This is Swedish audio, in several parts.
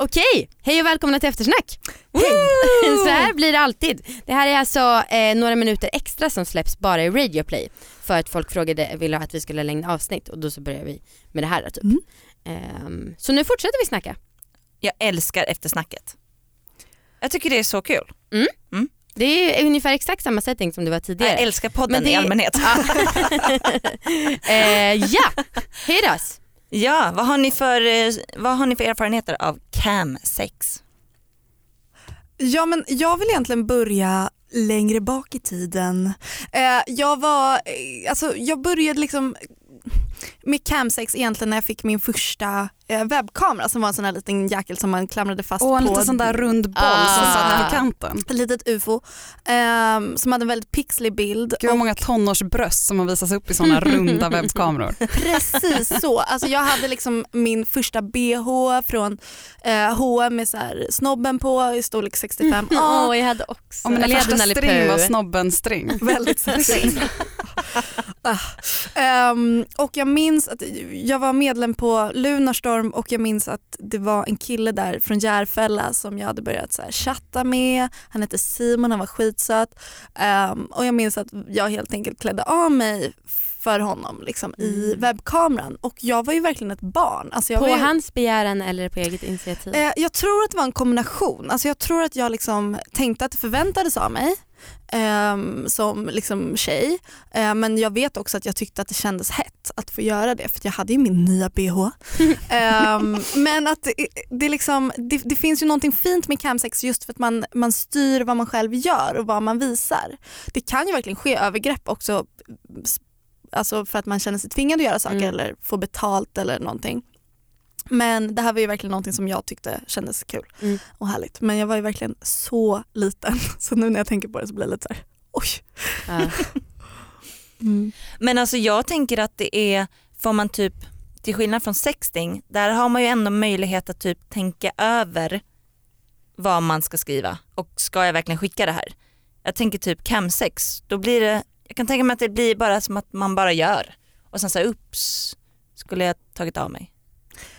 Okej, hej och välkomna till eftersnack. Så här blir det alltid. Det här är alltså eh, några minuter extra som släpps bara i Radio Play för att folk frågade, ville att vi skulle längre avsnitt och då så börjar vi med det här typ. Mm. Ehm, så nu fortsätter vi snacka. Jag älskar eftersnacket. Jag tycker det är så kul. Det är ungefär exakt samma setting som det var tidigare. Jag älskar podden det- i allmänhet. eh, ja, hej då. Ja, vad har, ni för, eh, vad har ni för erfarenheter av cam sex? Ja men jag vill egentligen börja längre bak i tiden. Eh, jag var, eh, alltså jag började liksom med camsex egentligen när jag fick min första webbkamera som var en sån här liten jäkel som man klamrade fast Och en på. liten sån där rund boll som Ah. satt på kanten. Ett litet ufo ehm, som hade en väldigt pixlig bild. Gud vad många tonårsbröst som har visats upp i såna runda webbkameror. Precis så. Alltså jag hade liksom min första bh från eh, H&M med så snobben på i storlek 65. Åh, Ja, jag hade också. Och hade första string var Puh. snobben string. väldigt sexig. Ah. Ehm, och jag minns att jag var medlem på Lunarstorm och jag minns att det var en kille där från Järfälla som jag hade börjat så här chatta med. Han hette Simon, han var skitsöt. Ehm, och jag minns att jag helt enkelt klädde av mig för honom liksom, i webbkameran och jag var ju verkligen ett barn. Alltså På var ju, hans begäran eller på eget initiativ? Eh, jag tror att det var en kombination. Alltså jag tror att jag liksom tänkte att det förväntades av mig ehm, som liksom tjej. Eh, men jag vet också att jag tyckte att det kändes hett att få göra det för jag hade ju min nya bh. Ehm, men att det, det, liksom, det, det finns ju någonting fint med camsex just för att man, man styr vad man själv gör och vad man visar. Det kan ju verkligen ske övergrepp också alltså för att man känner sig tvingad att göra saker Mm. eller få betalt eller någonting. Men det här var ju verkligen någonting som jag tyckte kändes kul Mm. och härligt. Men jag var ju verkligen så liten så nu när jag tänker på det så blir det lite så här, oj. Ja. Men alltså jag tänker att det är, får man typ, till skillnad från sexting, där har man ju ändå möjlighet att typ tänka över vad man ska skriva och ska jag verkligen skicka det här? Jag tänker typ camsex, då blir det, jag kan tänka mig att det blir bara som att man bara gör och sen så här, ups, skulle jag tagit av mig?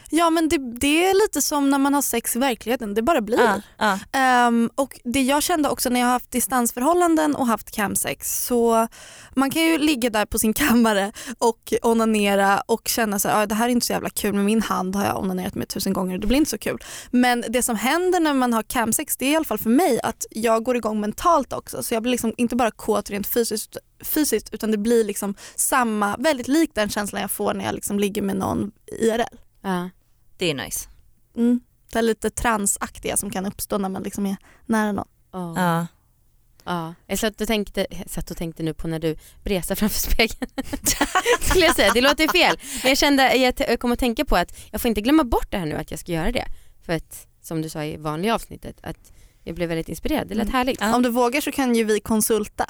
Ja men det, det är lite som när man har sex i verkligheten, det bara blir. Ja, ja. Ehm, och det jag kände också när jag har haft distansförhållanden och haft camsex så man kan ju ligga där på sin kammare och onanera och känna så här, "Ah, det här är inte så jävla kul med min hand har jag onanerat med tusen gånger och det blir inte så kul. Men det som händer när man har camsex det är i alla fall för mig att jag går igång mentalt också så jag blir liksom inte bara kåt rent fysiskt, fysiskt utan det blir liksom samma, väldigt likt den känslan jag får när jag liksom ligger med någon IRL. Ja. Det är nice. Mm. Det är lite transaktiga som kan uppstå när man liksom är nära någon. Ja. Ja. Ja. Jag satt och, tänkte, jag satt och tänkte nu på när du bresar framför spegeln. Skulle jag säga. Det låter fel. Men jag kände, jag kom att tänka på att jag får inte glömma bort det här nu att jag ska göra det. För att som du sa i vanliga avsnittet att jag blev väldigt inspirerad. Det lät Mm. härligt. Ja. Om du vågar så kan ju vi konsulta.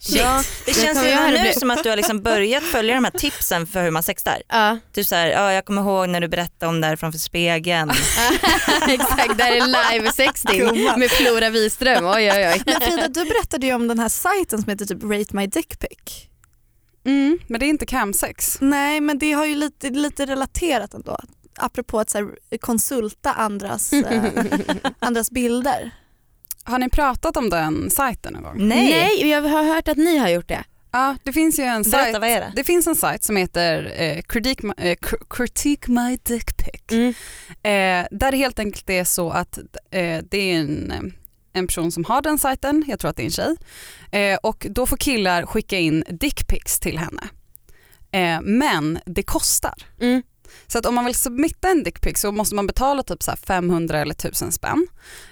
Shit. Ja, det Det känns jag nu göra. som att du har liksom börjat följa de här tipsen för hur man sextar. Ja, Typ så här, ja, jag kommer ihåg när du berättade om det här framför spegeln. exakt. Där är live sexting Gumman. med Flora Wiström. Oj oj oj. Men Frida du berättade ju om den här sajten som heter typ Rate My Dick Pic. Mm, men det är inte camsex. Nej men det har ju lite, lite relaterat ändå. Apropå att så här, konsulta andras, eh, andras bilder. Har ni pratat om den sajten någon gång? Nej, Nej, jag har hört att ni har gjort det. Ja, det finns ju en berätta sajt. vad är det? Det finns en sajt som heter eh, Critique, My, eh, Cr- Critique My Dick Pic. Mm. Eh, där det helt enkelt är så att eh, det är en, en person som har den sajten, jag tror att det är en tjej, eh, och då får killar skicka in dickpics till henne. Eh, men det kostar. Mm. Så att om man vill submitta en dickpic så måste man betala typ så här 500 eller 1000 spänn.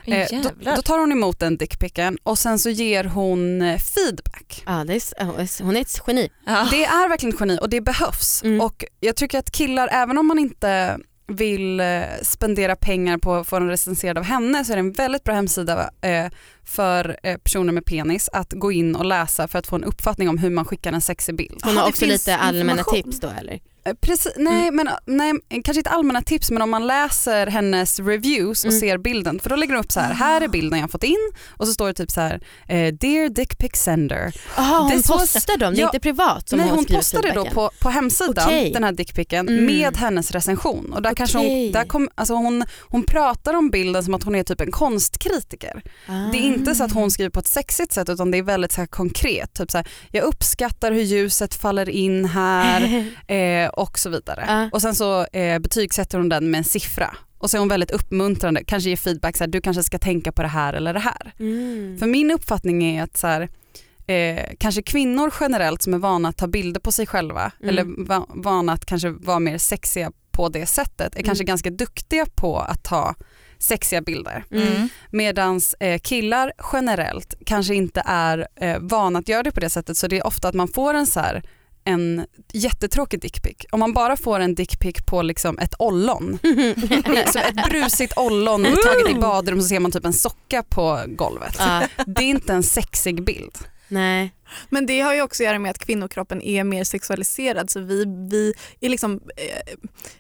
Eh, då, då tar hon emot den dickpicen och sen så ger hon eh, feedback. Ja, det är, hon är ett geni. Ja. Det är verkligen ett geni och det behövs. Mm. Och jag tycker att killar, även om man inte vill eh, spendera pengar på att få den recenserad av henne så är det en väldigt bra hemsida eh, för personer med penis att gå in och läsa för att få en uppfattning om hur man skickar en sexig bild. Hon har också lite allmänna tips då eller? Eh, Precis, nej, men, nej, kanske inte allmänna tips men om man läser hennes reviews och Mm. ser bilden för då lägger hon upp så här, här är bilden jag fått in och så står det typ så här, eh, dear dick pic sender. Jaha hon This was- postar dem, det är Ja, inte privat som nej, hon, hon postade då på, på hemsidan Okej. den här dickpicken Mm. med hennes recension och där kanske hon, där kom, alltså hon, hon pratar om bilden som att hon är typ en konstkritiker. Det är inte så att hon skriver på ett sexigt sätt utan det är väldigt så konkret. Typ så här, jag uppskattar hur ljuset faller in här eh, och så vidare. Ja. Och sen så eh, betygsätter hon den med en siffra. Och så är hon väldigt uppmuntrande, kanske ger feedback så här, du kanske ska tänka på det här eller det här. Mm. För min uppfattning är att så här, eh, kanske kvinnor generellt som är vana att ta bilder på sig själva Mm. eller va, vana att kanske vara mer sexiga på det sättet är Mm. kanske ganska duktiga på att ta sexiga bilder. Mm. Medan eh, killar generellt kanske inte är eh, vana att göra det på det sättet så det är ofta att man får en så här en jättetråkig dickpic. Om man bara får en dickpic på liksom ett ollon, så ett brusigt ollon taget i badrum så ser man typ en socka på golvet. Det är inte en sexig bild. nej. Men det har ju också att göra med att kvinnokroppen är mer sexualiserad så vi, vi är liksom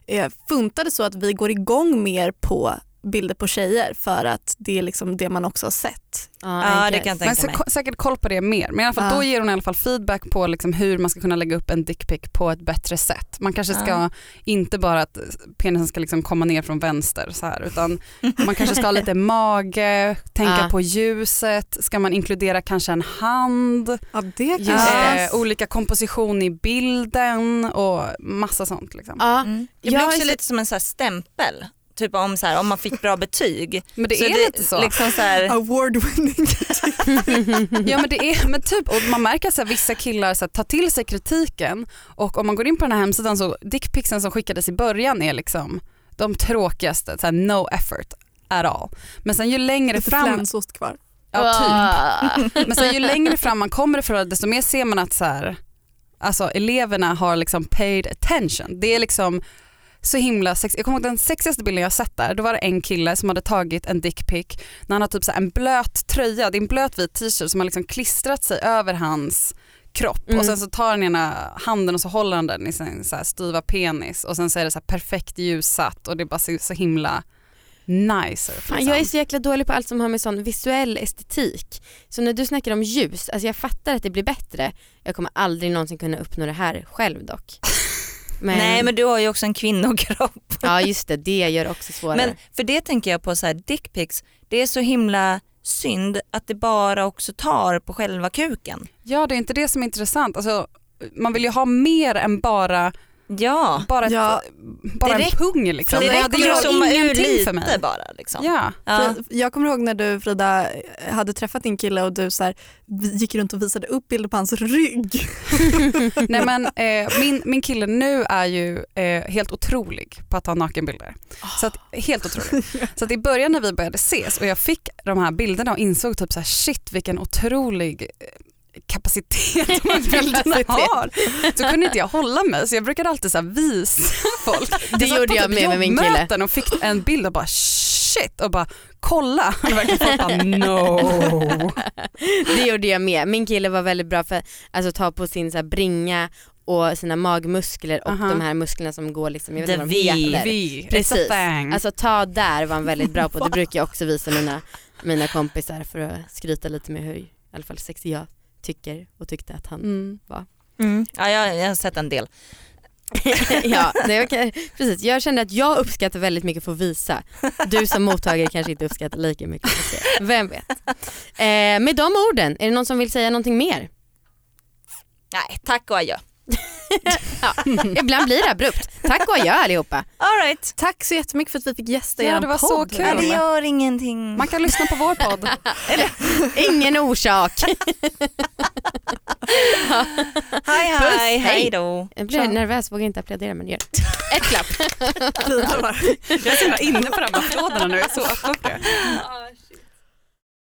eh, eh, funtade så att vi går igång mer på bilder på tjejer för att det är liksom det man också har sett. Kan jag Men mig. säkert koll på det mer. Men i alla fall, Ja. då ger hon i alla fall feedback på liksom hur man ska kunna lägga upp en dickpic på ett bättre sätt. Man kanske ska, Ja. inte bara att penisen ska liksom komma ner från vänster så här, utan man kanske ska ha lite mage, tänka på ljuset, ska man inkludera kanske en hand, eh, olika komposition i bilden och massa sånt. Liksom. Ja, Mm. Det Jag blir också lite som en så här stämpel. Typ om, så här, om man fick bra betyg. Men det Så är lite så. Liksom så här, Award winning. Ja men det är, men typ, och man märker att vissa killar så här, tar till sig kritiken och om man går in på den här hemsidan så dickpicsen som skickades i början är liksom de tråkigaste, så här, no effort at all. Men sen ju längre Lite fram, flänsost kvar. ja, typ. typ. men sen ju längre fram man kommer ifrån desto mer ser man att så här, alltså, eleverna har liksom paid attention. Det är liksom så himla sex. Jag kommer ihåg den sexigaste bilden jag sett där, då var det en kille som hade tagit en dickpic när han har typ så en blöt tröja, det är en blöt vit t-shirt som har liksom klistrat sig över hans kropp Mm. och sen så tar han ena handen och så håller han den i sin så styva penis och sen så är det så perfekt ljussatt och det är bara så, så himla nice. Fan, liksom. jag är så jäkla dålig på allt som har med sån visuell estetik. Så när du snackar om ljus, alltså jag fattar att det blir bättre. Jag kommer aldrig någonsin kunna uppnå det här själv dock. Men, Nej men du har ju också en kvinnokropp. Ja just det, det gör också svårare. Men för det tänker jag på så här dickpics, det är så himla synd att det bara också tar på själva kuken. Ja det är inte det som är intressant. Alltså, man vill ju ha mer än bara, Ja, bara, ett, Ja, bara det en pung. Liksom. det räcker det ju att zooma ur ingenting lite för mig. bara. Liksom. Ja. Ja. För Jag kommer ihåg när du Frida hade träffat din kille och du så här, gick runt och visade upp bilder på hans rygg. Nej, men, eh, min, min kille nu är ju eh, helt otrolig på att ta nakenbilder. Så att, helt otrolig. Så att i början när vi började ses och jag fick de här bilderna och insåg typ så här, shit vilken otrolig eh, kapacitet här bilderna har. Så kunde inte jag hålla mig så jag brukade alltid så visa folk. Det satt gjorde jag typ med med min kille. jobbmöten och fick en bild och bara shit och bara kolla. Och verkligen folk bara no. Det gjorde jag med. Min kille var väldigt bra för att alltså, ta på sin så bringa och sina magmuskler och Aha. de här musklerna som går liksom, jag vet inte vad de heter. Precis. Alltså ta där var han väldigt bra på. Det brukar jag också visa mina, mina kompisar för att skryta lite med hur i alla fall sexig jag tycker och tyckte att han mm. Mm. Ja, jag, jag har sett en del. ja, nej, okej. precis. Jag kände att jag uppskattar väldigt mycket för att visa. Du som mottagare kanske inte uppskattar lika mycket. Vem vet. Eh, med de orden, är det någon som vill säga någonting mer? Nej, tack och adjö. Ja, ibland blir det abrupt. Tack och adjö allihopa. All right. Tack så jättemycket för att vi fick gästa Ja, er det var så kul. Ja, det gör ingenting. Man kan lyssna på vår podd. Ingen orsak. Hej Puss, hej, hej. då. Jag blir nervös, vågar inte applådera men gör det. Ett klapp. Jag är så inne på de här applåderna nu, jag är så öppen för det.